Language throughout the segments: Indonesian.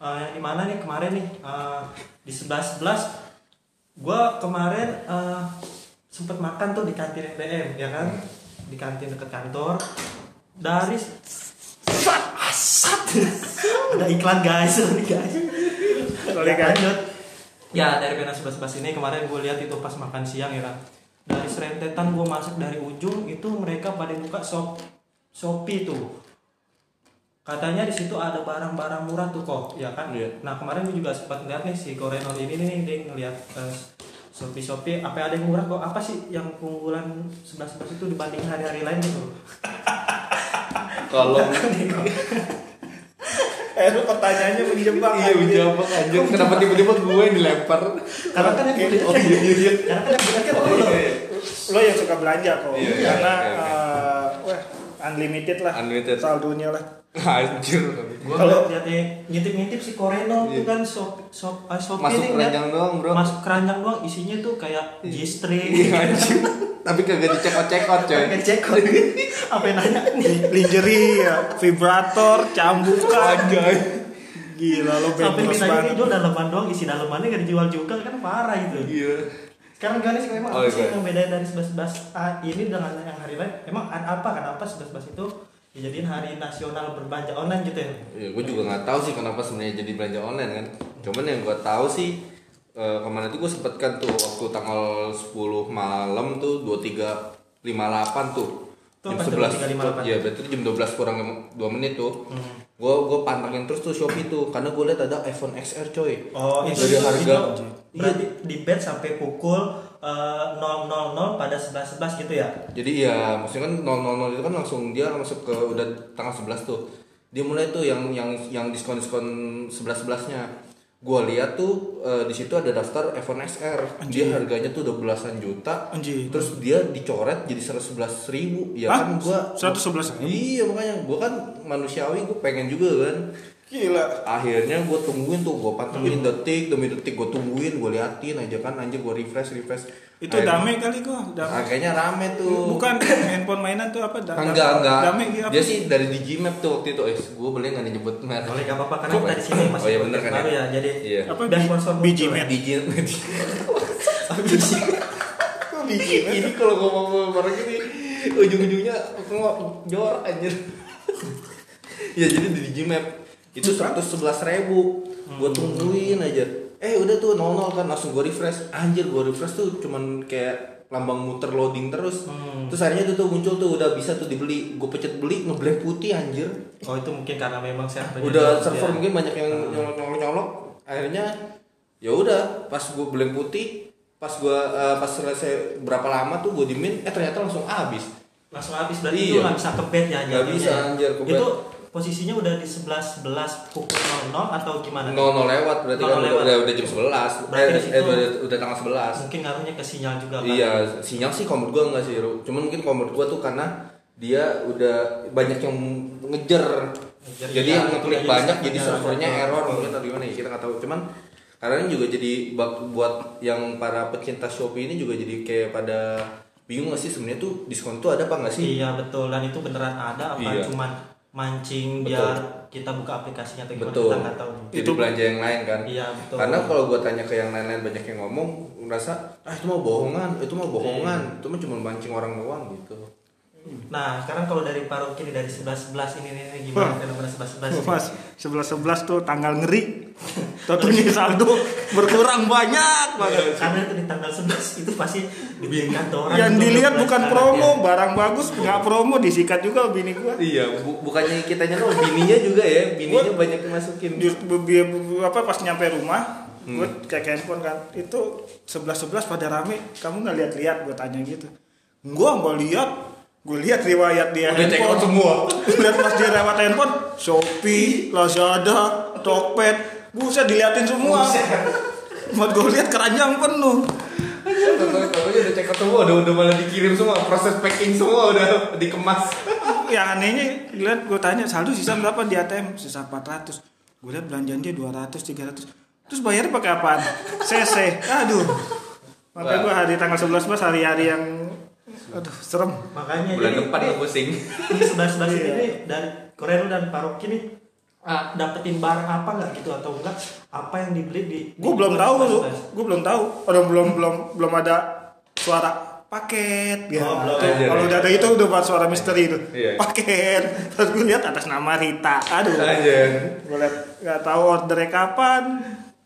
eh, yang di mana nih? Kemarin nih eh, di sebelas sebelas gue kemarin eh, sempet makan tuh di kantin SDM ya kan? Di kantin dekat kantor. Dari sat! Asat ada iklan guys. Sorry guys. Sorry, Ya, guys. lanjut. ya dari pena sebelas sebelas ini kemarin gue lihat itu pas makan siang ya kan? Dari serentetan gue masuk dari ujung itu mereka pada buka shop shopee tuh katanya di situ ada barang-barang murah tuh kok ya kan? Iya. nah kemarin gue juga sempat ngeliat nih si Korenol ini nih dia ngeliat eh, Shopee Shopee apa ada yang murah kok? Apa sih yang keunggulan 11 itu dibanding hari-hari lain gitu? Kalau Eh lu pertanyaannya menjebak iya menjawab anjir kenapa tiba-tiba gue yang dilempar? karena kan yang beli Oh iya iya iya. karena kan yang beli kan lo. Lo yang suka belanja kok. Iya, iya, Karena eh, Wah unlimited lah. Unlimited. Saldonya lah Anjir. gue Kalau- lihat ya ngintip-ngintip si Korenol Iya. tuh kan shop shop ah, Shopee Masuk ngeliat- keranjang doang, Bro. masuk keranjang doang isinya tuh kayak G-string Iya anjir. Tapi kagak dicekot-cekot coy. kayak cekot apa yang nanya nih Lingerie ya Vibrator Cambukan Gila lo sampai banget ini jual daleman doang isi dalemannya gak dijual juga kan parah itu Iya. sekarang gimana sih emang Oh, apa sih iya. yang beda dari 11 ah, ini dengan yang hari lain emang ada apa kenapa 11 itu dijadiin hari nasional berbelanja online gitu ya Ya, gue juga nggak tahu sih kenapa sebenarnya jadi belanja online kan. Cuman yang gue tahu sih eh, kemarin itu gue sempet kan tuh waktu tanggal 10 malam tuh 2358 tuh. Tuh, jam 23.58. Iya, berarti jam 12 kurang 2 menit tuh. Gue gue pantangin terus tuh Shopee tuh karena gue lihat ada iPhone XR coy. oh itu dari itu- harga itu berarti di bed sampai pukul eh, 000 pada 11 11 gitu ya Jadi ya maksudnya kan 000 itu kan langsung dia masuk ke udah tanggal 11 tuh. Dia mulai tuh yang yang yang diskon-diskon 11-11-nya. Gua lihat tuh eh, di situ ada daftar iPhone XR. Dia harganya tuh udah belasan juta. Anjir. Terus dia dicoret jadi 111 ribu. Ya Hah? kan gua 111 ribu? Iya makanya gua kan manusiawi gua pengen juga kan. Gila Akhirnya gua tungguin tuh gua pantengin detik demi detik gua tungguin gua liatin aja kan anjir gua refresh refresh. Itu Akhirnya- dame kali gua dame. Ah, kayaknya rame tuh. Bukan handphone mainan tuh apa? Da- enggak enggak Dame gitu apa? dia sih dari Digimap tuh waktu itu eh gue boleh nggak nyebut merek boleh gak apa-apa karena kita di sini masih Oh, iya, bener kan baru ya? ya jadi Iya. Apa, dan sponsor biji muncul ya. med? Digi biji Kok biji men? ini kalau ngomong merek ini ujung-ujungnya ngomong jorok anjir ya jadi di Digimap itu seratus sebelas ribu. Gue tungguin aja. Eh udah tuh nol nol kan langsung gue refresh. Anjir gue refresh tuh cuman kayak lambang muter loading terus. Terus akhirnya tuh, tuh muncul tuh udah bisa tuh dibeli. Gue pencet beli ngeblank putih anjir. Oh itu mungkin karena memang servernya udah server ya. mungkin banyak yang nyolok nyolok nyolok. Akhirnya ya udah pas gue blank putih pas gue pas selesai berapa lama tuh gue dimin eh ternyata langsung habis. Langsung habis berarti Iya. itu nggak bisa ke bed ya Nggak bisa, ya? anjir, ke itu posisinya udah di 11 11 pukul 00 atau gimana? Nol nol lewat berarti kan Nol udah, lewat. udah udah jam sebelas. Berarti eh, eh, udah, udah tanggal sebelas. mungkin ngaruhnya ke sinyal juga kan iya sinyal sih menurut gue enggak sih Ru. cuman mungkin menurut gue tuh karena dia udah banyak yang ngejar. Ngejar, jadi yang ngeklik banyak jadi servernya error mungkin atau gimana ya kita nggak tahu. Cuman karena ini juga jadi buat yang para pecinta Shopee ini juga jadi kayak pada bingung nggak sih sebenarnya tuh diskon tuh ada apa nggak sih? Iya betul. Dan itu beneran ada apa Iya. cuman mancing Betul. biar kita buka aplikasinya atau gimana betul. kita nggak tahu. Jadi Itu- belanja yang lain kan. Iya betul. Karena kalau gue tanya ke yang lain-lain banyak yang ngomong ngerasa ah itu mah bohongan itu mah bohongan. Iya. itu mah cuma mancing orang doang gitu nah sekarang kalau dari Paroki dari 11 11 ini nih gimana fenomena 11 11 Mas, 11-11 tuh tanggal ngeri. Totonya saldo berkurang banyak banget. karena itu di tanggal 11 itu pasti dibikin kantoran Yang dilihat bukan promo, ya. barang bagus nggak promo disikat juga bini gua. iya bu- bukannya kitanya tuh bininya juga ya bininya banyak masukin apa pas nyampe rumah, gue cek handphone kan, itu 11-11 pada rame, kamu nggak lihat-lihat? Gue tanya gitu. Gua nggak lihat, gue lihat riwayat dia udah out semua. Lihat pas dia lewat handphone Shopee, Lazada, Tokped, buset diliatin semua. Buat gue lihat keranjang penuh. Contohnya udah check out semua udah udah malah dikirim semua proses packing semua udah dikemas. Yang anehnya lihat gue tanya saldo sisa berapa di ATM sisa 400 gue lihat belanjaan dia 200 300 terus bayarnya pakai apaan? CC aduh. Makanya gue hari tanggal 11 mas hari-hari yang aduh serem. Makanya bulan jadi depan ini- pusing. ini 11 11 ini nih, dari Korea dan Paroki nih ah, dapetin barang apa nggak gitu atau enggak apa yang dibeli di gue belum tahu lu. gue belum tahu. Orang belum belum belum ada suara paket ya. Oh, kalau udah ada itu udah buat suara misteri itu. Iya. paket. Terus gue lihat atas nama Rita. Aduh. Anjir. gue lihat nggak tahu ordernya kapan.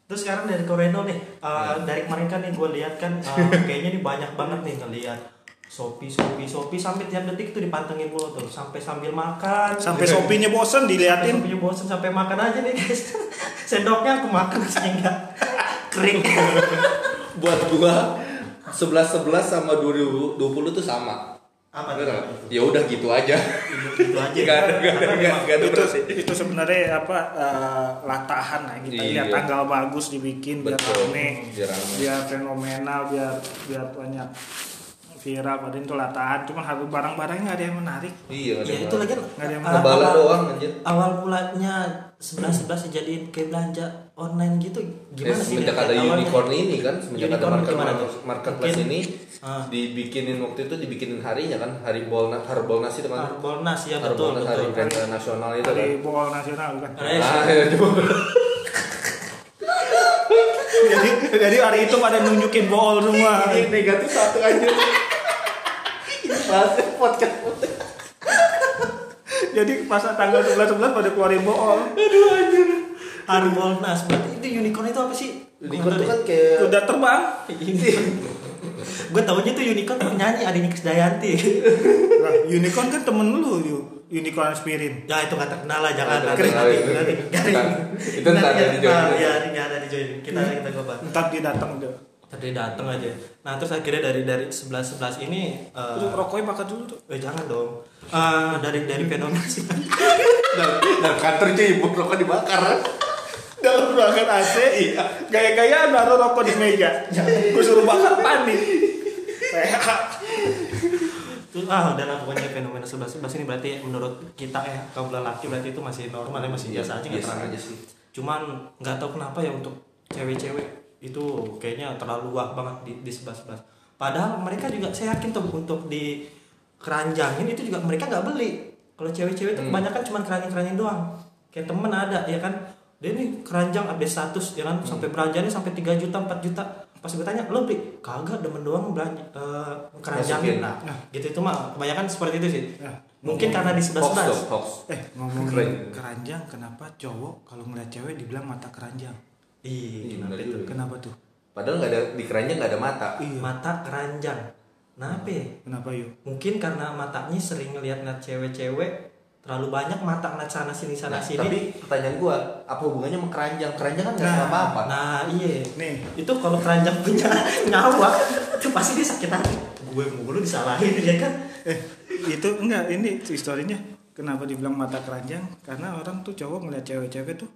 Terus sekarang dari Koreno nih, uh, dari kemarin kan nih gue lihat kan uh, kayaknya nih banyak banget nih ngelihat Shopee, Shopee, Shopee sampai tiap detik tuh dipantengin mulu tuh sampai sambil makan. sampai sopinya bosen sampai diliatin Shopee bosen sampai makan aja nih guys. Sendoknya aku makan sehingga kering. Buat gua 11 11 sama 2020 tuh sama. Apa? Ya udah gitu aja. Gitu aja. Gak ada gak ada gak gak ada itu itu sebenarnya apa eh, latahan lah kita Iya. lihat tanggal bagus dibikin biar Betul. Biar rame. biar fenomenal biar biar banyak viral padahal itu latahan cuman harus barang-barangnya nggak ada yang menarik Iya nggak ada Ya itu yang- lagi kan Nggak ada yang uh, Ngebala awal- doang anjir. Awal mulanya 11 11 dijadiin kayak belanja online gitu gimana Eh, sih? semenjak ada awalnya? unicorn ini kan semenjak ada Unicorn market, gimana tuh? marketplace Mungkin- ini Ah. dibikinin waktu itu dibikinin harinya kan hari bolna harbolnas itu kan Harbolnas ya betul harbolnas hari betul. brand nasional itu kan dari bol nasional kan Eh, ah ya jadi jadi hari itu pada nunjukin bol semua ini negatif satu aja Bahasnya podcast. Podcast. Jadi pas tanggal 11 11 pada keluarin bol Harbolnas berarti itu unicorn itu apa sih? unicorn itu kan kayak udah terbang. Gue taunya tuh unicorn tuh penyanyi adanya Krisdayanti. Lah, unicorn kan temen lu yuk unicorn aspirin ya itu nggak terkenal lah jangan nanti terkenal nanti itu. nanti. itu ntar ada di join. Ah, ya ini ada di join. Kita kita coba. ntar dia datang udah Tadi datang aja. Nah terus akhirnya dari dari sebelas sebelas ini eh, Terus rokoknya bakar dulu tuh eh jangan dong. Eh, dari dari fenomena sih. dalam dalam kantor cuy ibu rokok dibakar. Dalam ruangan AC gaya-gayaan naruh rokok di meja. Gue suruh bakar panik Terus ah udah lah pokoknya fenomena sebelas sebelas ini berarti menurut kita ya kaum lelaki berarti itu masih normal ya masih biasa aja nggak terlalu aja sih. cuman nggak tahu kenapa ya untuk cewek-cewek itu kayaknya terlalu wah banget di di sebelah sebelah padahal mereka juga saya yakin tuh untuk di keranjangin itu juga mereka nggak beli. Kalau cewek-cewek itu Hmm. kebanyakan cuma keranjang keranjang doang. Kayak temen ada ya kan? Dia nih keranjang update status ya kan? Hmm. sampai belanjanya sampai 3 juta 4 juta. Pas gue tanya lo beli kagak demen doang belanja eh, keranjangin. Lah gitu. Itu mah kebanyakan seperti itu sih. Nah, mungkin karena di sebelah sebelah eh ngomongin keranjang kenapa cowok kalau ngeliat cewek dibilang mata keranjang Iya, kenapa itu? kenapa tuh padahal nggak ada di keranjang nggak ada mata iya Mata keranjang. Kenapa ya? kenapa yuk Mungkin karena matanya sering ngeliat-ngeliat cewek-cewek terlalu banyak mata ngeliat sana sini sana Nah, sini. tapi pertanyaan gua apa hubungannya sama keranjang keranjang kan nggak Nah. nah, apa-apa Nah iya. nih Itu kalau keranjang punya nyawa itu pasti dia sakit hati. Gue mulu disalahin ya kan. eh itu enggak ini historinya kenapa dibilang mata keranjang karena orang tuh cowok ngeliat cewek-cewek tuh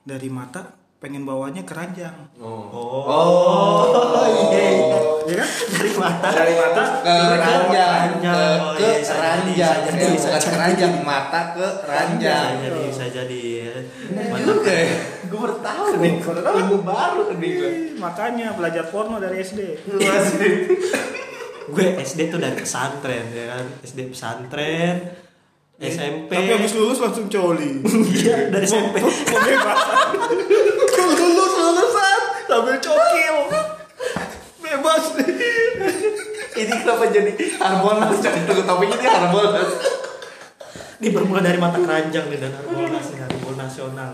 dari mata pengen bawanya keranjang. Oh. Oh, iya, iya. ya kan? Dari mata. dari mata ke ranjang ke, Keranjang. Oh, ke iya, jadi, ranjang bisa keranjang. Mata ke Bisa ranjang jadi, bisa jadi. Mata juga ya. gue baru tahu nih ilmu baru nih gue makanya belajar porno dari SD gue SD tuh dari pesantren ya kan? SD pesantren SMP tapi habis lulus langsung coli. Iya dari SMP kebebasan lulus sambil cokil. Bebas. Nih ini kenapa jadi harbolnas? Jadi tunggu topik ini harbolnas. Ini bermula dari mata keranjang nih dan harbolnas nih harbol nasional.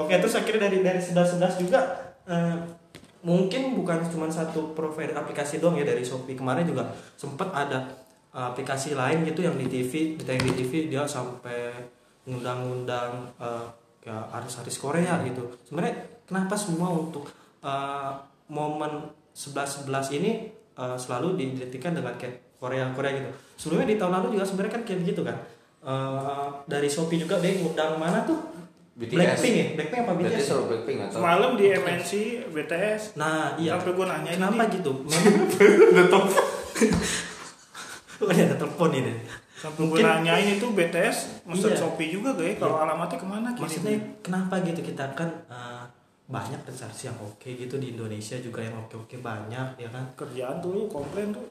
Oke terus akhirnya dari dari sebelas sebelas juga eh, mungkin bukan cuma satu provider aplikasi doang ya dari Shopee. Kemarin juga sempet ada eh, aplikasi lain gitu yang di TV ditayang di TV dia sampai ngundang-ngundang eh, kayak artis-artis Korea gitu. Sebenarnya kenapa semua untuk eh, momen 11-11 ini eh, selalu diidentikan dengan kayak Korea Korea gitu. Sebelumnya di tahun lalu juga sebenarnya kan kayak gitu kan? Eh, dari Shopee juga dia ngundang mana tuh? BTS. Blackpink ya? Blackpink apa berarti BTS seru Blackpink atau semalam di MNC BTS nah iya. Sampai gue nanya kenapa ini. gitu? Oh, ini ada telepon ini. Sampai gue nanyain itu BTS mesen Iya. Shopee juga gak ya kalau alamatnya ke mana maksudnya kenapa gitu kita kan eh, banyak artis yang oke gitu di Indonesia juga yang oke oke banyak ya kan kerjaan tuh lu komplain tuh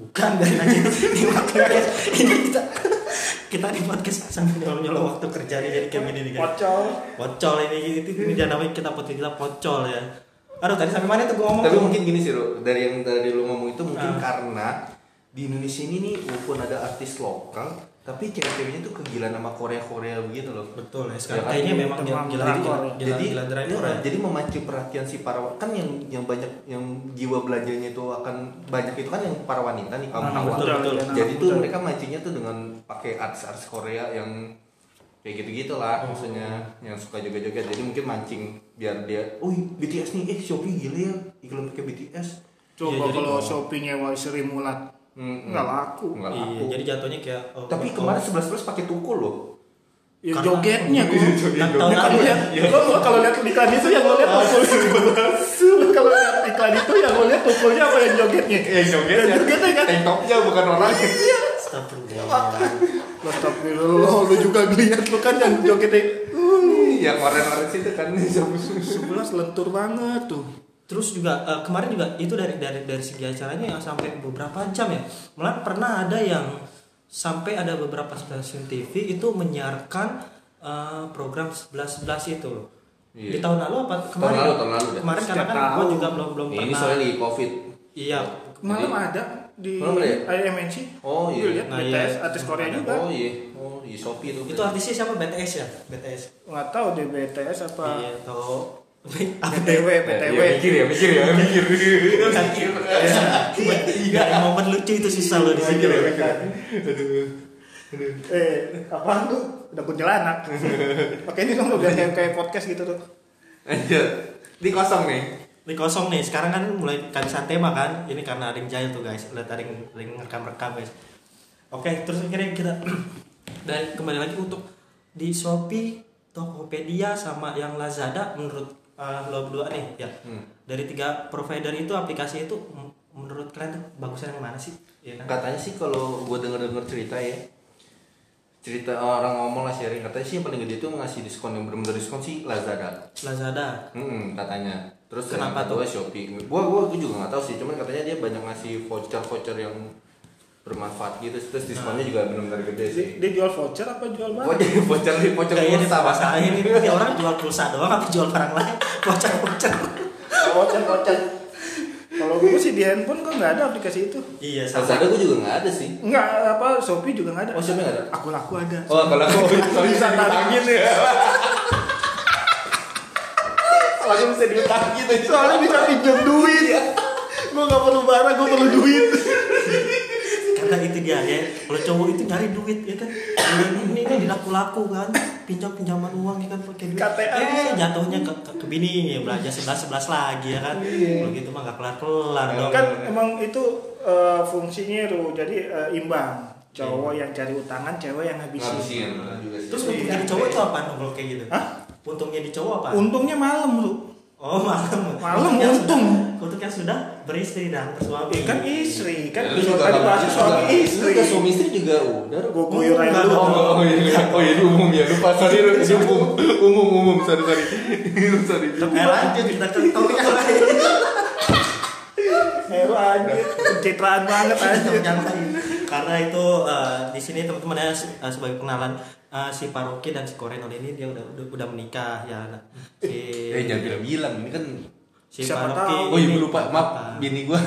Bukan dari aja di podcast ini kita kita di podcast sambil nyolong nyolong waktu kerja nih jadi kayak gini nih guys. Pocol. Pocol ini itu ini dia namanya kita podcast kita pocol ya. Aduh tadi sampai mana tuh gue ngomong? Tapi mungkin gini sih, Ru. Dari yang tadi lu ngomong itu mungkin Ah. karena di Indonesia ini nih walaupun ada artis lokal, tapi cewek-ceweknya tuh kegilaan sama Korea-Korea begitu loh. betul ya Ya sekarang kan? kayaknya memang gila gila gila ya. gila jadi gila iya, ya. jadi memacu perhatian si para kan yang yang banyak yang jiwa belanjanya itu akan banyak itu kan yang para wanita nih kaum Anak hawa. betul, betul. Jadi tuh muda. mereka mancingnya tuh dengan pakai artis-artis Korea yang kayak gitu-gitu lah Oh. maksudnya yang suka joget-joget jadi mungkin mancing biar dia, oh BTS nih, eh Shopee gila ya iklan pakai BTS. Coba Iya, jadi- kalau Shopee nyewa Sri Mulat Hmm, nggak laku. Nggak Iya, laku. jadi jatuhnya kayak oh, Tapi oh, kemarin 11 pakai tukul loh. Ya Karena- jogetnya. Kan tahun Ini kalau lalu ya. lihat, lo lo kalau lihat iklan itu yang lo lihat tukul. Lo kalau lihat iklan itu yang lo lihat tukulnya apa yang jogetnya? Eh joget Ya, jogetnya kan. Tank topnya bukan orang. Astagfirullah. Lo Astagfirullah, lo juga ngeliat lo kan yang jogetnya. yang orang-orang situ kan Sebelas lentur banget tuh. Terus juga eh, kemarin juga itu dari dari dari segi acaranya yang sampai beberapa jam ya. Malah pernah ada yang sampai ada beberapa stasiun TV itu menyiarkan eh, program 11 11 itu loh. Iya. Di tahun lalu apa kemarin? lalu, tahun lalu dah. Kemarin karena kan gue tahun. juga belum belum ini pernah. soalnya lagi covid Iya. Malam ada di ya? IMNC. Oh, iya. Lihat Nah, BTS iya. artis Korea Ada. juga. oh iya oh iya Shopee itu Itu artisnya siapa? BTS ya? BTS. Nggak tahu deh BTS apa Iya, atau PTW PTW. Iya, mikir ya mikir ya mikir Iya, yang momen lucu itu susah loh di sini. Mikir ya, mikir ya. aduh Eh, apaan tuh? Udah kuntilanak. Oke, ini dong udah kayak kayak podcast gitu tuh. Lanjut. Ini kosong nih. Ini kosong nih, sekarang kan mulai kehabisan tema kan Ini karena ada yang jahil tuh guys, lihat ada yang rekam-rekam guys Oke, terus akhirnya kita Dan kembali lagi untuk di Shopee, Tokopedia, sama yang Lazada Menurut uh, lo berdua nih ya Hmm. Dari tiga provider itu, aplikasi itu Menurut kalian tuh bagusnya yang mana sih? Iya kan? Katanya sih kalau gue denger-denger cerita ya cerita orang ngomong lah sharing katanya sih yang paling gede itu ngasih diskon yang benar-benar diskon sih Lazada Lazada Hmm, katanya. Terus Kenapa kedua Shopee. Gua gua gua juga nggak tahu sih, cuman katanya dia banyak ngasih voucher-voucher yang bermanfaat gitu. Terus diskonnya juga benar-benar gede sih. Dia, dia jual voucher apa jual barang? Voucher voucher voucher Kayaknya pulsa masalahnya ini ini orang jual pulsa doang apa jual barang lain Voucher-voucher Voucher voucher. Kalau gue sih di handphone kok nggak ada aplikasi itu. Iya, sama Lazada gua juga nggak ada sih. Nggak apa Shopee juga nggak ada. Oh, Shopee nggak ada? Aku laku ada. Oh, kalau aku bisa ditangin ya. Langsung bisa ditangin aja. Soalnya bisa pinjam duit. gue nggak perlu barang, gue perlu duit. Itu dia ya. Kalau cowok itu nyari duit ya kan? Ini ini, ini laku-laku kan? Pinjam pinjaman uang ya kan? Pakai duit. KTA eh bisa. jatuhnya ke, ke, ke bini ya belanja sebelas sebelas lagi ya kan? Kalau gitu mah gak kelar kelar dong. Kan emang itu eh, fungsinya tuh jadi eh, imbang. Cowok yang cari utangan, cewek yang juga sih. terus untuk jadi cowok itu apa dong kalau kayak gitu? Hah? untungnya di cowok apa? Untungnya malam lu. Oh malam. Malam Untuk yang untung. sudah, untuk yang sudah beristri dan bersuami. Eh, kan istri, kan Ya, tadi bahas suami istri. Lu suami istri juga udah. Gue aja Enggak dulu. Oh, oh iya, oh iya, ini umum ya. Lupa sorry, lu umum, umum, umum, sorry, sorry, sorry. eh lanjut kita ke topik yang lain. Heru anjir, pencitraan banget lain. Karena itu eh, di sini teman-teman ya eh, sebagai pengenalan eh, si Paroki dan si Korenol ini dia udah udah, udah menikah ya nah. si Eh, jangan bilang-bilang, ini kan si Siapa Paroki tahu. Oh iya, lupa, maaf, bini gua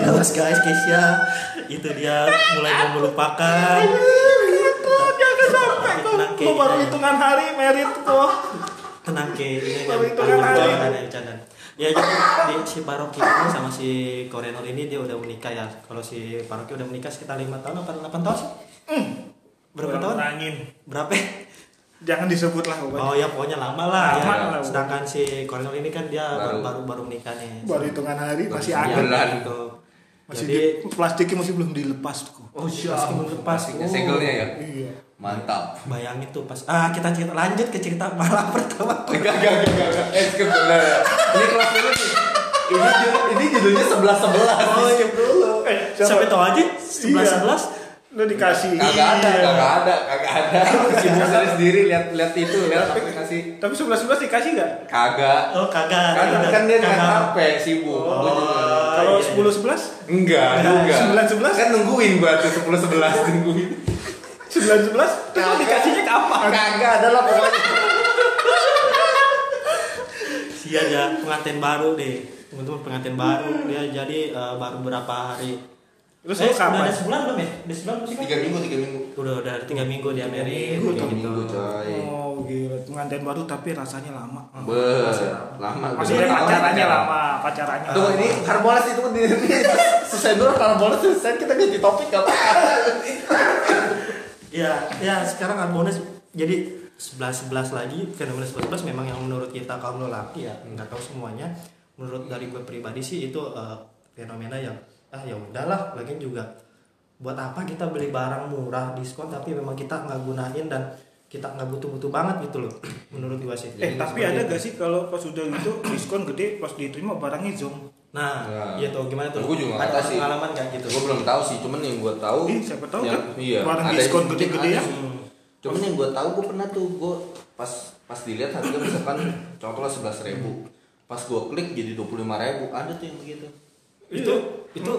Awas guys Keisha itu dia mulai mau melupakan. Tenang, baru hitungan hari merit kok. tenang ke ini Baru kan hitungan hari. bercanda, ya jadi di, si Paroki ini sama si Korenol ini dia udah menikah ya kalau si Paroki udah menikah sekitar lima tahun apa delapan tahun sih berapa tahun Angin. berapa Jangan disebut lah pokoknya. Oh ya pokoknya lama lah Lama ya. lah. Sedangkan si Korenol ini kan dia baru Baru. baru, menikah nih. Baru hitungan hari Baru masih. Beneran. gitu. Masih Jadi di, plastiknya masih belum dilepas kok. Oh iya, belum lepas. Plastiknya segelnya ya Iya. Mantap bayangin tuh pas ah kita cerita lanjut ke cerita malam pertama. Enggak, enggak, enggak, enggak Eh, skip dulu Ini kelas dulu nih Ini, ini judulnya sebelas sebelas Oh iya dulu. Eh, siapa? Sampai tahu aja 11 Iya. 11 Lu dikasih. Kagak ada, Iya. kagak ada, kagak ada. Sibuk sendiri sendiri lihat lihat itu, lihat aplikasi. Tapi 11 11 dikasih nggak? Kagak. Oh kagak. Kan kan dia dengan kagak. HP sibuk. Oh. Kalau iya. 10 11? Enggak, juga. 9-11? Kan nungguin tuh 10 11 nungguin. 9 11? Terus lu dikasihnya kapan? Kagak ada lah pokoknya. Si ada pengantin baru deh. Teman-teman pengantin baru dia jadi eh, baru berapa hari. Terus eh, lu udah kapan? ada sebulan belum ya? Udah sebulan belum sih? Tiga minggu, tiga minggu. Udah udah tiga minggu di Amerika. Tiga gitu. minggu coy. Oh gila, pengantin baru tapi rasanya lama. Ber, lama. Maksudnya pacarannya lama, pacarannya. Tuh ini harmonis itu di ini selesai dulu harmonis selesai kita ganti topik apa? Ya, ya sekarang harmonis jadi 11 11 lagi fenomena 11 11 memang yang menurut kita kaum lelaki ya nggak tahu semuanya menurut dari gue pribadi sih itu eh, fenomena yang ah ya udahlah lagian juga buat apa kita beli barang murah diskon tapi memang kita nggak gunain dan kita nggak butuh-butuh banget gitu loh menurut gue sih Eh Jadi tapi ada itu. gak sih kalau pas udah gitu diskon gede pas diterima barangnya zong? nah Nah. iya tuh gimana tuh Gua juga nggak tahu sih. pengalaman kayak gitu Gue belum tahu sih, cuman yang gue tahu. Ih, siapa tahu yang, kan? Iya. Barang ada diskon gede-gede ya. Hmm. Cuman yang gue tahu gue pernah tuh gue pas pas dilihat harga misalkan contohnya sebelas ribu, pas gue klik jadi dua puluh lima ribu, ada tuh yang begitu. Itu itu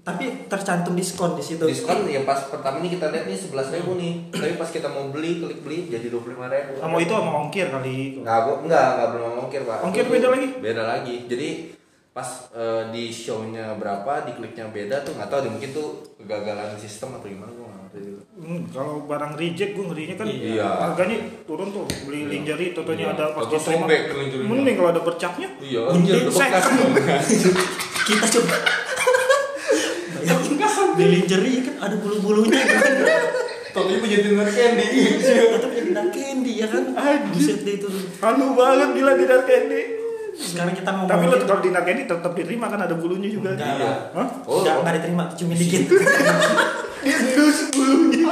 tapi tercantum diskon di situ Diskon ya pas pertama ini kita lihat nih sebelas ribu nih, tapi pas kita mau beli klik beli jadi dua puluh lima ribu. Sama itu sama ongkir kali. Nggak, gua, enggak, enggak belum ongkir pak Ongkir Itu beda lagi? Beda lagi Jadi pas eh, di show-nya berapa, di kliknya beda tuh nggak tahu deh mungkin tuh kegagalan sistem atau gimana gue nggak ngerti Hmm, kalau barang reject gue ngerinya kan Iya. harganya turun tuh beli Iya. lingerie totonya Iya. ada pas Atau sobek. Mending kalau ada bercaknya. Iya, anjir, sek. bekas kita coba. Bayangin di lingerie kan ada bulu-bulunya kan. Tapi menjadi nar candy? Tetap jadi dark candy ya kan? Buset deh itu. Halu banget gila di Dark Candy. sekarang kita Tapi ngomongin lo kalau di Dark Candy tetap diterima kan ada bulunya juga. Enggak. Iya. Hah? Oh, nggak nggak diterima cumi dikit. Diendus bulunya.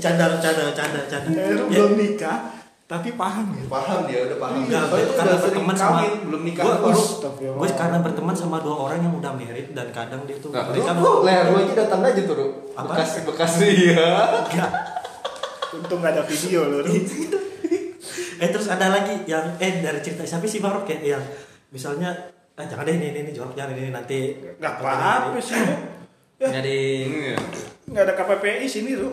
canda canda canda canda. Eh, Ya, belum nikah tapi paham ya. paham dia udah paham Enggak, Soalnya gue dia karena berteman sama kawin, belum nikah gue gue karena berteman sama dua orang yang udah married dan kadang dia tuh Nah, mereka lu, lu leher gue aja datang aja tuh. Apa? bekas bekas dia Enggak. Untung gak ada video lo. Ru. eh terus ada lagi yang eh dari cerita siapa sih Barok ya yang misalnya ah jangan deh ini ini, ini jorok jangan ini nanti Gak apa-apa sih. Ru. Ya, jadi Iya. nggak ada KPPI sini tuh.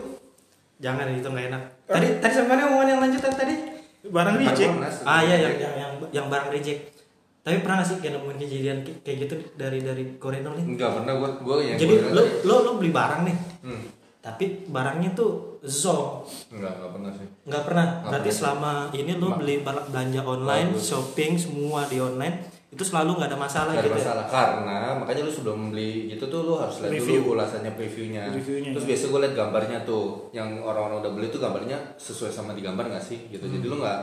Jangan itu nggak enak tadi tadi sampai omongan yang lanjutan tadi Barang reject. Ah iya yang yang yang, yang barang reject tapi pernah nggak sih kayak nemuin kejadian kayak gitu dari dari Korenol nih Enggak pernah gue gue yang jadi gua lo lo lo beli barang nih Hmm. tapi barangnya tuh zong Enggak, enggak pernah sih. nggak pernah berarti pernah. selama ini lo beli belanja online Bagus. shopping semua di online itu selalu nggak ada masalah Gak ada gitu ya? masalah karena makanya lu sebelum beli gitu tuh lu harus lihat Review. dulu ulasannya previewnya. Reviewnya, Terus ya. biasa gue liat gambarnya tuh, yang orang-orang udah beli tuh gambarnya sesuai sama di gambar nggak sih gitu. Hmm. Jadi lu nggak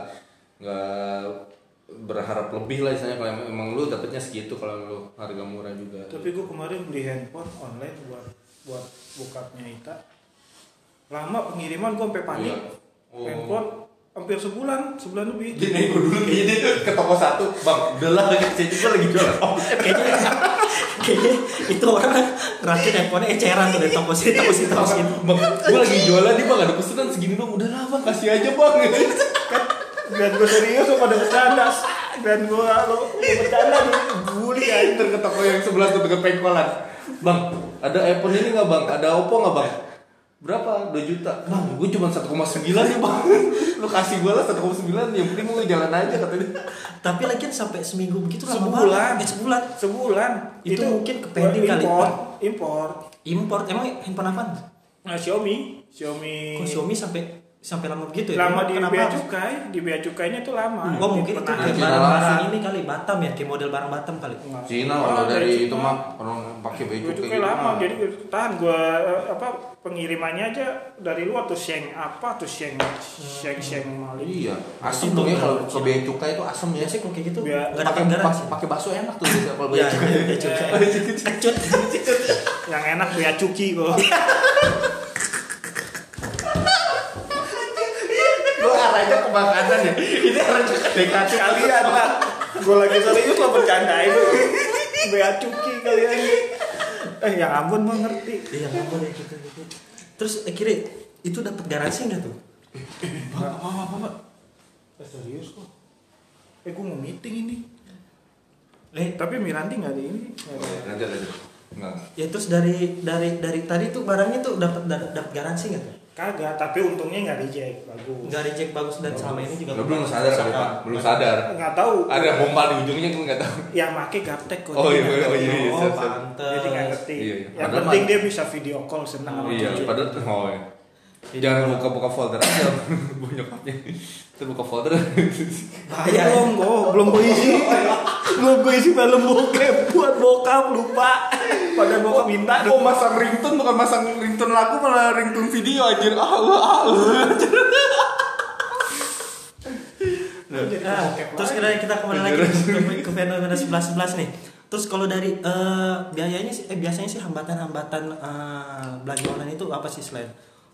nggak berharap lebih lah misalnya kalau emang, emang lu dapetnya segitu kalau lu harga murah juga. Tapi gue kemarin beli handphone online buat buat bokapnya Ita. Lama pengiriman gue sampai panik. Iya. Oh. Handphone hampir sebulan, sebulan lebih. Dia nego dulu kayaknya dia ke toko satu, bang, udah lah saya juga lagi jualan online. kayaknya kayaknya itu orang rakit handphone eceran tuh dari toko sini toko sini toko sini Bang, gue lagi jualan nih bang, ada pesanan segini dong, udah lah bang, kasih aja bang. Dan gue serius lo pada bercanda. Dan gue lo lo bercanda dibully kan. Ntar ke toko yang sebelah tuh dengan pengkolan. Bang, ada iPhone ini nggak bang? Ada Oppo nggak bang? Berapa? 2 juta. Bang, gue cuma 1,9 nih bang. Lu kasih gue lah 1,9. Yang penting mau jalan aja katanya. tapi lagi sampai seminggu begitu lama Sebulan. banget. eh, sebulan Sebulan. Itu mungkin ke pending kali. impor, Impor. import emang handphone apa Nah, Xiaomi, Xiaomi. kok Xiaomi sampai sampai lama begitu ya lama di Kenapa bea cukai, di bea cukainya tuh lama. Oh mungkin itu kayak barang-barang ini kali Batam ya, kayak model barang Batam kali. Cina Oh, kalau dari Cina. itu mah orang pakai baju Bea kayak cukai gitu lama, mah. jadi tahan gua eh, apa pengirimannya aja dari luar tuh Sheng apa tuh Sheng Sheng Sheng Mali. Iya, asem Itu dong ya kalau ke bea cukai itu asem ya. Ya sih kalau kayak gitu nggak ada Pakai sih. pakai bakso enak tuh kalau bea Ya, cukai. ya, cukai. Yang enak bea cuki kok. Lu arahnya ke makanan ya. Ini ke DKT kalian lah. Gue lagi serius lo bercanda itu. Bea cuki kalian. Eh yang Ambon mah ngerti. iya nggak boleh gitu gitu terus eh, kira itu dapat garansi nggak tuh Apa apa apa. apa. Eh, serius kok. Eh gue mau meeting ini. eh Tapi Miranti nggak ada ini. Nanti ada. Ya terus dari dari dari tadi tuh barangnya tuh dapat dapat garansi nggak tuh Kagak, tapi untungnya nggak reject, bagus. nggak reject bagus dan selama ini juga Lu belum sadar kali Pak, belum sadar. Nggak tahu. Ada pompa di ujungnya gue nggak tahu. Yang make gaptek kok. Oh, iya, oh, iya, iya, oh pantes Jadi nggak ngerti. Iya, iya. Yang penting dia bisa video call senang sama Iya, padahal oh iya. Jangan buka-buka folder aja. Bu nyokapnya. Terus buka folder. bahaya belum gue belum gue isi. Belum gue isi film bokep. Buat bokap lupa. Pada bokap minta Oh masang ringtone? Bukan masang ringtone lagu malah ringtone video anjir. Ah, lu, ah, lu. Ah, terus kita kita kembali lagi? Ke, ke fenomena sebelas sebelas nih. Terus kalau dari eh, biayanya sih, eh, biasanya sih hambatan-hambatan eh, belanja online itu apa sih selain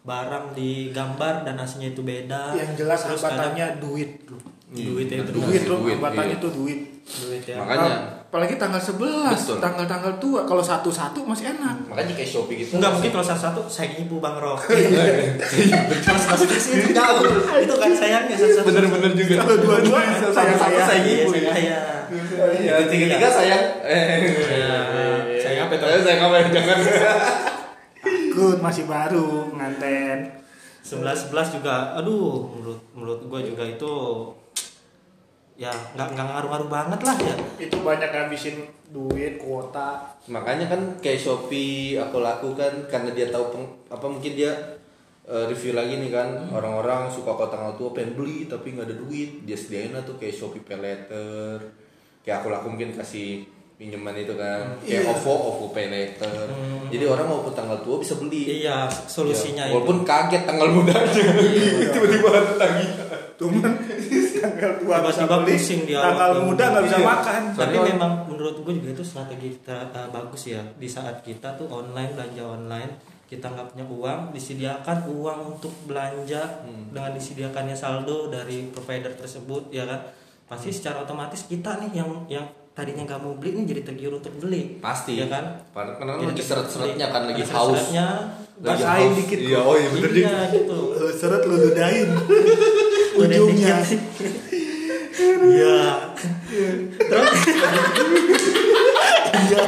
barang digambar dan aslinya itu beda. yang jelas Terus hambatannya duit lu duit ya Betul. terus duit lu Duit, hambatannya iya. tuh duit duit ya. Makanya apalagi tanggal 11 Betul. tanggal-tanggal tua kalau satu-satu masih enak makanya kayak Shopee gitu. Enggak mungkin kalau salah satu sayang ibu bang Rocky. Mas Mas itu jauh. itu kan sayangnya satu Bener-bener juga. Kalau dua-dua, Satu- sayang saya. sayang Iya, ibu. sayang ya. saya. Iya, tiga-tiga sayang. Eh, Sayang apa itu? Sayang apa? Jangan. good masih baru nganten. Sebelas sebelas juga aduh menurut menurut gue juga itu ya nggak nggak ngaruh-ngaruh banget lah ya. Itu banyak ngabisin duit kuota. Makanya kan kayak Shopee aku lakukan karena dia tahu peng- apa mungkin dia eh, review lagi nih kan. Orang-orang suka tanggal tua pengen beli tapi nggak ada duit. Dia sediain lah tuh kayak Shopee Pay kayak aku laku mungkin kasih pinjaman itu kan. Kayak Iya. OVO OVO Pay Later. Jadi orang mau tanggal tua bisa beli. Iya solusinya Ya, walaupun kaget tanggal muda aja. Tiba-tiba ada tagihan cuman tanggal tua bisa Tiba-tiba beli, pusing dia. tanggal muda nggak bisa Iya. makan. Itu tapi Soalnya- memang menurut gue juga itu strategi kita uh, bagus ya. Di saat kita tuh online belanja online kita nggak punya uang disediakan uang untuk belanja Hmm. dengan disediakannya saldo dari provider tersebut ya kan? Pasti secara otomatis kita nih yang yang tadinya nggak mau beli nih jadi tergiur untuk beli pasti ya kan karena lagi seret-seretnya kan lagi haus lagi Basahin haus. dikit. iya oh iya bener iya gitu Lu seret lu dudain ujungnya. Iya. Terus Iya.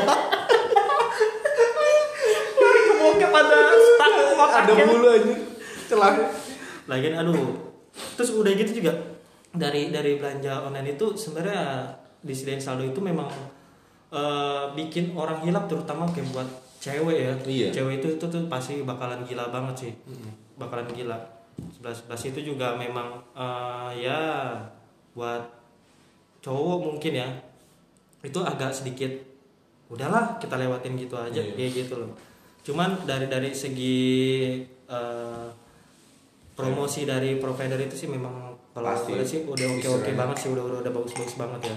Bokep ada stuck ada bulu aja celah Lagian aduh. Terus udah gitu juga dari dari belanja online itu sebenarnya disediain saldo itu memang eh, bikin orang hilap terutama kayak buat cewek ya. Iya. Cewek itu itu tuh pasti bakalan gila banget sih. Bakalan gila. 11 11 itu juga memang eh, ya buat cowok mungkin ya. Itu agak sedikit udahlah kita lewatin gitu aja Iya. kayak gitu loh. Cuman dari dari segi eh, promosi dari provider itu sih memang kalau udah sih udah oke oke banget sih udah udah, udah bagus bagus banget ya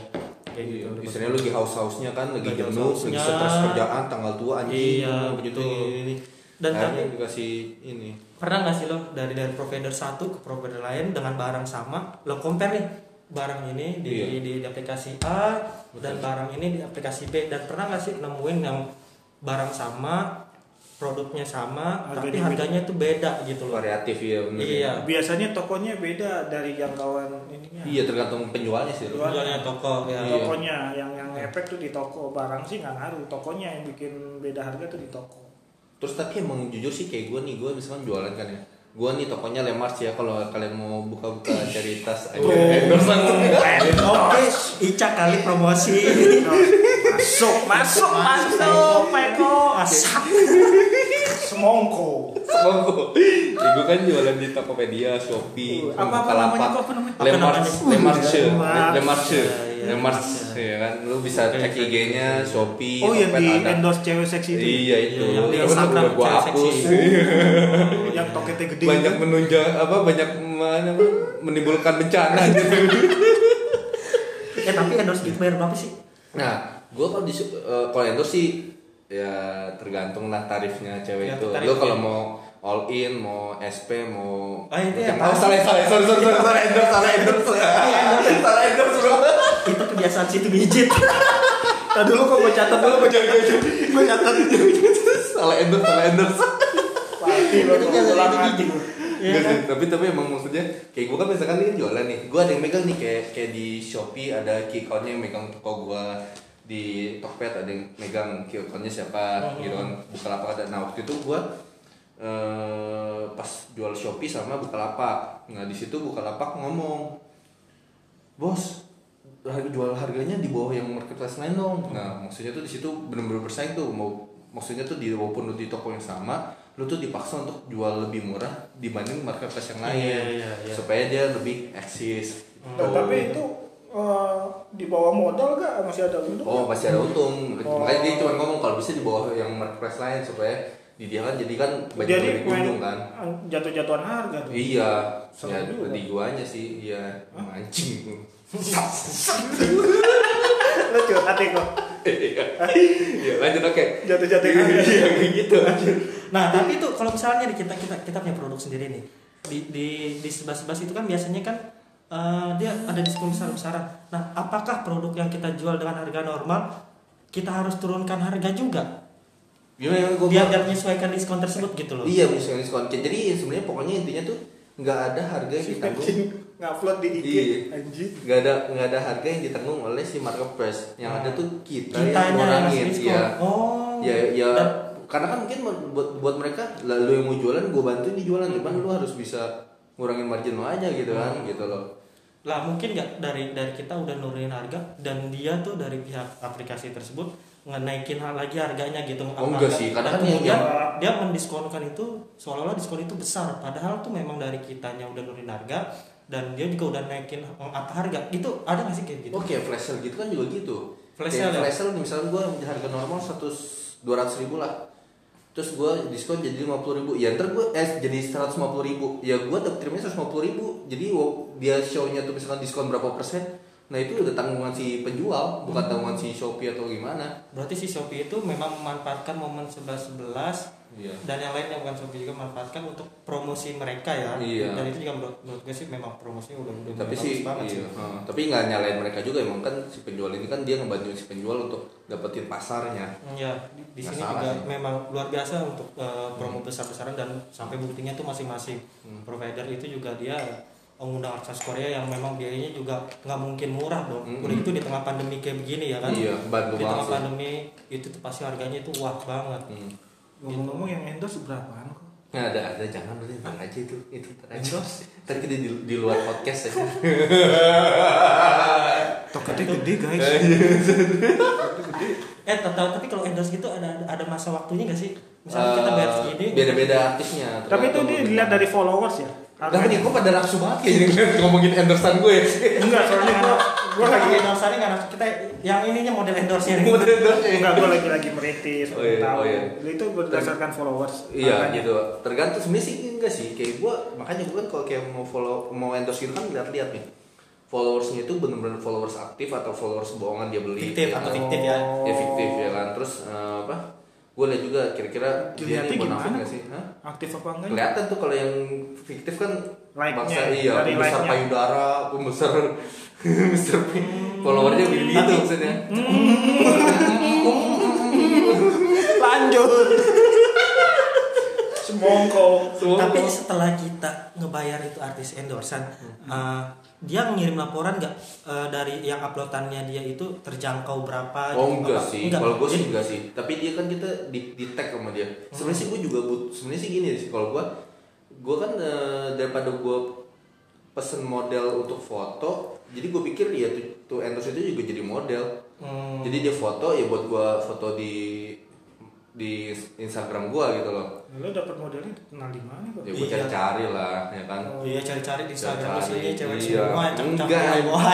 kayak gitu udah Istilahnya lu lagi haus-hausnya kan, lagi jenuh, lagi stres kerjaan, tanggal tua anjing, iya begitu betul ini, ini. dan Akhirnya tapi dikasih ini. pernah nggak sih lo dari dari provider satu ke provider lain dengan barang sama lo compare nih barang ini di, Iya. di, di aplikasi A dan barang ini di aplikasi B dan pernah nggak sih nemuin yang barang sama produknya sama tapi Harganya harganya itu beda gitu loh Variatif ya bener. iya biasanya tokonya beda dari jangkauan ininya Iya tergantung penjualnya sih. Jual. jualnya toko ya Iya. tokonya yang yang efek tuh di toko barang sih nggak ngaruh tokonya yang bikin beda harga tuh di toko Terus tapi emang jujur sih kayak gue nih, gue misalkan jualan kan ya. Gue nih tokonya Lemars ya kalau kalian mau buka-buka cari tas aja. Oke, Ica kali promosi. masuk masuk masuk Peko Asak. semongko Semongko. Ya, gue kan jualan di Tokopedia, Shopee, Apa- apa apa namanya? Apa Lemars, namanya? Lemars, ya kan. Lu bisa cek IG-nya. Shopee, oh yang di ada. endorse cewek seksi itu Iya itu. Yang di Udah- gua cewek hapus. seksi. yang toketnya gede banyak itu. menunjang apa banyak mana, menimbulkan bencana gitu. Eh tapi endorse gitu bayar berapa sih? Nah, gue kalau di eh, kalau endorse sih ya tergantung lah tarifnya cewek Ya, itu. tarif Lo kalau ya. mau all in, mau SP, mau Ah, itu ya, pasti. salah salah sorry sorry sorry salah endorse salah endorse salah endorse bro. Itu kebiasaan situ mijit. Tadi dulu kok gue catat dulu gue catat. Gue catat. salah endorse salah endorse Pasti lo. Iya Nggak kan? tapi tapi emang maksudnya kayak gue kan misalkan ini jualan nih gue ada yang megang nih kayak kayak di shopee ada key accountnya yang megang toko gue di Tokped ada yang megang key accountnya siapa gitu kan Bukalapak ada. Nah waktu itu gue eh, pas jual shopee sama Bukalapak. Nah di situ Bukalapak ngomong bos harga jual harganya di bawah yang marketplace lain dong. Nah maksudnya tuh di situ benar-benar bersaing tuh. Mau maksudnya tuh di walaupun lu di toko yang sama lu tuh dipaksa untuk jual lebih murah dibanding marketplace yang lain. Iya, iya, iya. supaya dia lebih eksis. Nah, tapi itu eh, di bawah modal gak masih ada untung? oh masih ada untung Oh. makanya dia cuma ngomong kalau bisa di bawah yang marketplace lain supaya di dia kan jadi kan banyak Jadi untung kan jatuh-jatuhan harga tuh. iya Seru ya juga. di guanya sih iya mancing Lucu hati kok. Iya lanjut oke Jatuh-jatuh harga. Iya kayak gitu Nah, tapi itu kalau misalnya kita kita kita punya produk sendiri nih. Di di di sebelah sebelah itu kan biasanya kan eh, dia ada diskon besar-besaran. Nah, apakah produk yang kita jual dengan harga normal kita harus turunkan harga juga? Gimana yang gue Biar biar menyesuaikan diskon tersebut gitu loh. Iya misalnya diskon. Jadi sebenarnya pokoknya intinya tuh nggak ada harga yang ditanggung. Ngupload di IG Iya. anjing. Nggak ada nggak ada harga yang ditanggung oleh si marketplace. Yang ada tuh kita yang Kitanya yang ngurangin. Iya. Oh. Ya ya. Dan- karena kan mungkin buat buat mereka lah, lu yang mau jualan gue bantuin di jualan cuman lu harus bisa ngurangin margin lo aja gitu kan Hmm. gitu loh lah mungkin nggak dari dari kita udah nurunin harga dan dia tuh dari pihak aplikasi tersebut ngenaikin hal lagi harganya gitu Oh, enggak sih, karena kan kemudian yang- dia mendiskonkan itu seolah-olah diskon itu besar padahal tuh memang dari kitanya udah nurunin harga dan dia juga udah naikin eh, apa harga itu ada nggak sih kayak gitu Oke, flash sale gitu kan juga gitu. Flash sale ya? flash sale misalnya gue harga normal 100 200 ribu lah. Terus gue diskon jadi 50 ribu. Ya ntar gue eh jadi 150 ribu. Ya gue dapet terimanya 150 ribu. Jadi dia show-nya tuh misalkan diskon berapa persen. Nah itu udah tanggungan si penjual, bukan tanggungan si Shopee atau gimana. berarti si Shopee itu memang memanfaatkan momen 11-11 Iya. dan yang lain yang bukan Shopee juga memanfaatkan untuk promosi mereka ya Iya. dan itu juga menurut, menurut gue sih memang promosinya udah udah Tapi sih, banget iya. sih. Heeh. tapi nggak nyalain mereka juga emang kan si penjual ini kan dia ngebantuin si penjual untuk dapetin pasarnya. Ya, di, di sini juga sih. Hmm. memang luar biasa untuk uh, promo besar-besaran dan sampai buktinya tuh masing-masing provider itu juga dia mengundang artis Korea yang memang biayanya juga nggak mungkin murah dong. Udah itu di tengah pandemi kayak begini ya kan? Iya, bantu di tengah pandemi itu tuh pasti harganya itu wah banget. Hmm. Ngomong-ngomong yang endorse berapaan kok? Nah, ada ada jangan udah ntar aja itu itu ntar aja. Ntar kita di, di luar podcast ya. Toketnya gede guys. Eh tahu tapi kalau endorse gitu ada ada- masa waktunya nggak sih? Misalnya kita bayar Eh, segini. beda-beda artisnya. Tapi itu dia dilihat dari followers ya. Nah, nih gue pada nafsu banget kayaknya ngomongin endorsean gue. Enggak, soalnya gua Gue lagi endorse nggak nafsu. kita yang ininya model endorse nya Model endorse enggak gua lagi lagi meritis, Oh iya, tahu. oh iya. Itu berdasarkan followers. Iya Makanya. gitu. Tergantung sebenarnya sih enggak sih. Kayak gue makanya gue kan kalau kayak mau follow mau endorse gitu kan lihat-lihat nih. Followersnya itu bener-bener followers aktif atau followers bohongan dia beli. Fiktif ya atau kan? fiktif ya. Ya fiktif ya kan. Terus eh, apa? Gue lihat juga kira-kira dia bonafit gimana? nggak sih? Hah? Aktif apa enggak? Kelihatan tuh kalau yang fiktif kan Like-nya, bangsa iya, pembesar payudara, pembesar Mister P. Followernya begitu Tapi- maksudnya. Lanjut. Semongko. Tapi setelah kita ngebayar itu artis endorsan, uh, dia ngirim laporan nggak uh, dari yang uploadannya dia itu terjangkau berapa? Oh gitu? enggak Apa- sih, kalau gue sih enggak sih. Tapi dia kan kita di, di tag sama dia. Sebenarnya sih gue juga but, sebenarnya sih gini sih. Kalau gue, gue kan eh, daripada gue pesen model untuk foto, jadi gue pikir ya tuh, tuh endorse itu juga jadi model. hmm, Jadi dia foto ya buat gue foto di di Instagram gue gitu loh. Lo dapat modelnya kenal di mana kok? Ya gue Iya. cari-cari lah, ya kan. Oh iya cari-cari di Instagram Cari-cari, sini cewek iya. semua Enggak, semua.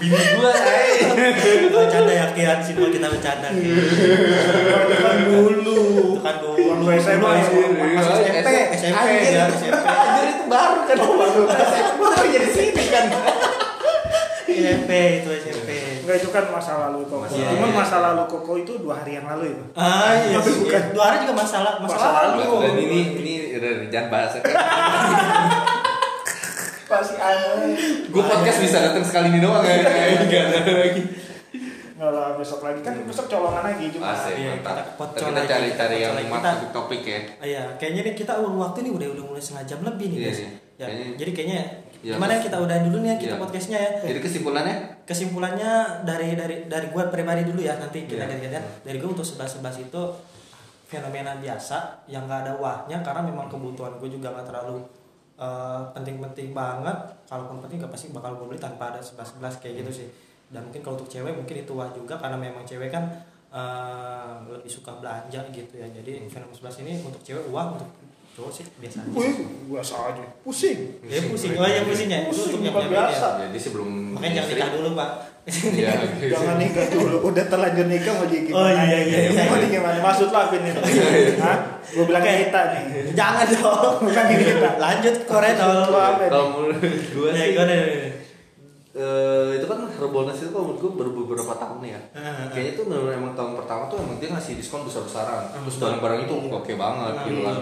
Bini gue, eh. Bercanda ya kian semua kita bercanda. kan dulu. Itu kan dulu SMP, SMP ya SMP. Anjir itu baru kan. Baru. Baru jadi sini kan. SMP itu SMP. Enggak itu kan masa lalu koko. Masa Cuman lalu. masa lalu koko itu dua hari yang lalu itu. Ah iya Tapi bukan. Dua hari juga masalah Masa masalah lalu. lalu. Dan ini ini udah jangan bahas. Masih Gue podcast bisa datang sekali ini doang ya. Enggak ada lagi. Lah besok lagi kan besok colongan lagi juga. Asik, Iya, mantap. kita kita lagi, cari-cari kita yang masuk topik ya. Iya, kayaknya nih kita waktu nih udah udah mulai setengah jam lebih nih Iya, guys. iya. Ya, Kayaknya- jadi kayaknya Iya, gimana terus- kita udahin dulu nih ya kita Iya. podcastnya ya. Jadi kesimpulannya Kesimpulannya dari dari dari gue pribadi dulu ya nanti kita Iya. ganti-gantian. Dari gue untuk sebelas sebelas itu fenomena biasa yang nggak ada wahnya karena memang kebutuhan gue juga nggak terlalu eh, penting-penting banget. Kalaupun penting gak pasti bakal gue beli tanpa ada sebelas sebelas kayak gitu sih. Dan mungkin kalau untuk cewek mungkin itu wah juga karena memang cewek kan eh, lebih suka belanja gitu ya. Jadi fenomena sebelas ini untuk cewek uang untuk cowok sih biasa aja. Wih, biasa aja. Pusing. Ya pusing, oh ya pusingnya. Itu Pusing, untuk yang biasa. beda. jadi sebelum Makanya jangan nikah dulu pak. Iya, gitu. Jangan nikah dulu, udah terlanjur nikah mau jadi Oh, iya, iya, iya. Mau gimana? Maksud lah Vin itu. Hah? Gue bilang Oke. kita nih. Jangan dong. Bukan kita. Lanjut korenol. Lu apa nih? Kalau menurut gue Ya, sih eh, itu kan Harbolnas itu kalau menurut gue baru beberapa tahun ya. Heeh. Kayaknya tuh benar emang tahun pertama tuh emang dia ngasih diskon besar-besaran. Hmm. Terus barang-barang itu oke banget Hmm. gitu kan.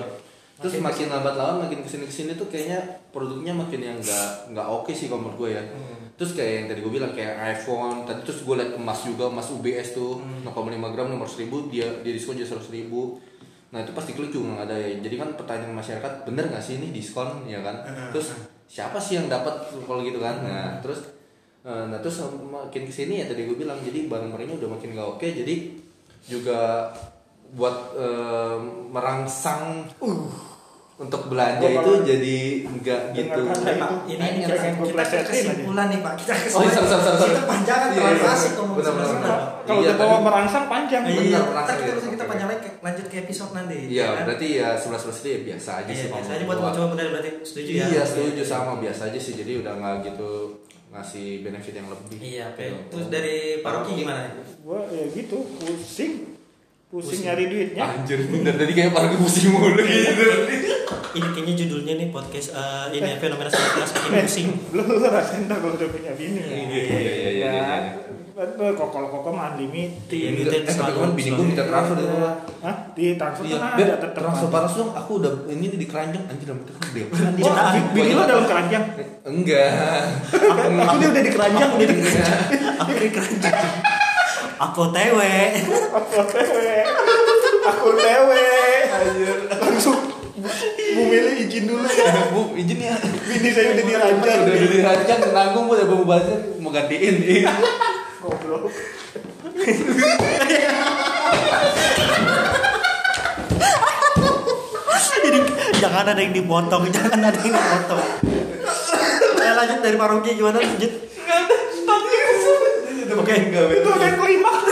Terus Makin makin lambat laun makin ke sini ke sini tuh kayaknya produknya makin yang nggak nggak oke sih kalau menurut gue ya. Hmm. Terus kayak yang tadi gue bilang kayak iPhone, tadi terus gue liat emas juga, emas UBS tuh, Hmm. 0,5 gram nomor 1000 dia dia diskon jadi 100 ribu. Nah itu pasti kelucu nggak ada ya. Jadi kan pertanyaan masyarakat bener nggak sih ini diskon ya kan? Terus siapa sih yang dapat kalau gitu kan? Nah terus nah terus makin ke sini ya tadi gue bilang jadi barang-barangnya udah makin nggak oke jadi juga buat eh, merangsang untuk belanja itu kalau jadi nggak gitu. Pak, ini pengen kita, kita kesimpulan nih Pak. Kita Oh, kesimpulan. sorry, sorry, sorry. Kita panjangan Iya, terlalu iya. asik Benar, benar, benar. Pak. Kalau Iya, udah bawa merangsang panjang. Iya, Benar, kita, ya. kita panjang lagi lanjut ke episode nanti. Iya, kan? berarti ya sebelas sebelas itu ya biasa aja Iya, sih. biasa kalau aja buat coba bener berarti setuju ya. Iya setuju sama biasa aja sih jadi udah nggak gitu ngasih benefit yang lebih. Iya, oke. Gitu. Terus dari Pak Rocky gimana? Gue ya gitu, pusing. Pusing Pusing. nyari duitnya. Anjir bener tadi kayak parah pusing mulu gitu. Ini kayaknya judulnya nih podcast eh, ini fenomena sebelas bikin pusing. Lu lu rasain dah kalau udah punya bini. Iya, iya, iya, iya, iya, iya. Betul, kok kalau kok mah unlimited. Iya, gitu, eh, tapi kan bini gue minta transfer dari. Hah? Di transfer Iya, kan ada tetep transfer ada. paras dong. Aku udah ini nih di keranjang anjir dalam dia. Di Oh, bini lu dalam keranjang. Enggak. Aku dia udah di keranjang, udah di Aku di keranjang. Aku tewe. Aku tewe. Aku tewe. Langsung Bu Meli izin dulu ya. Bu, izin ya. Bini saya udah diranjang. Udah dirancang nanggung udah mau balasnya mau gantiin. Goblok. Jadi jangan ada yang dipotong, jangan ada yang dipotong. Ya lanjut dari Pak Rocky gimana lanjut? Oke, Itu udah klimaks.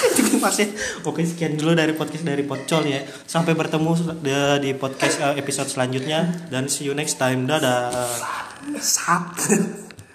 Ini masih Oke sekian dulu dari podcast dari Pocol ya. Sampai bertemu di- di podcast eh, episode selanjutnya dan see you next time. Dadah. Sat.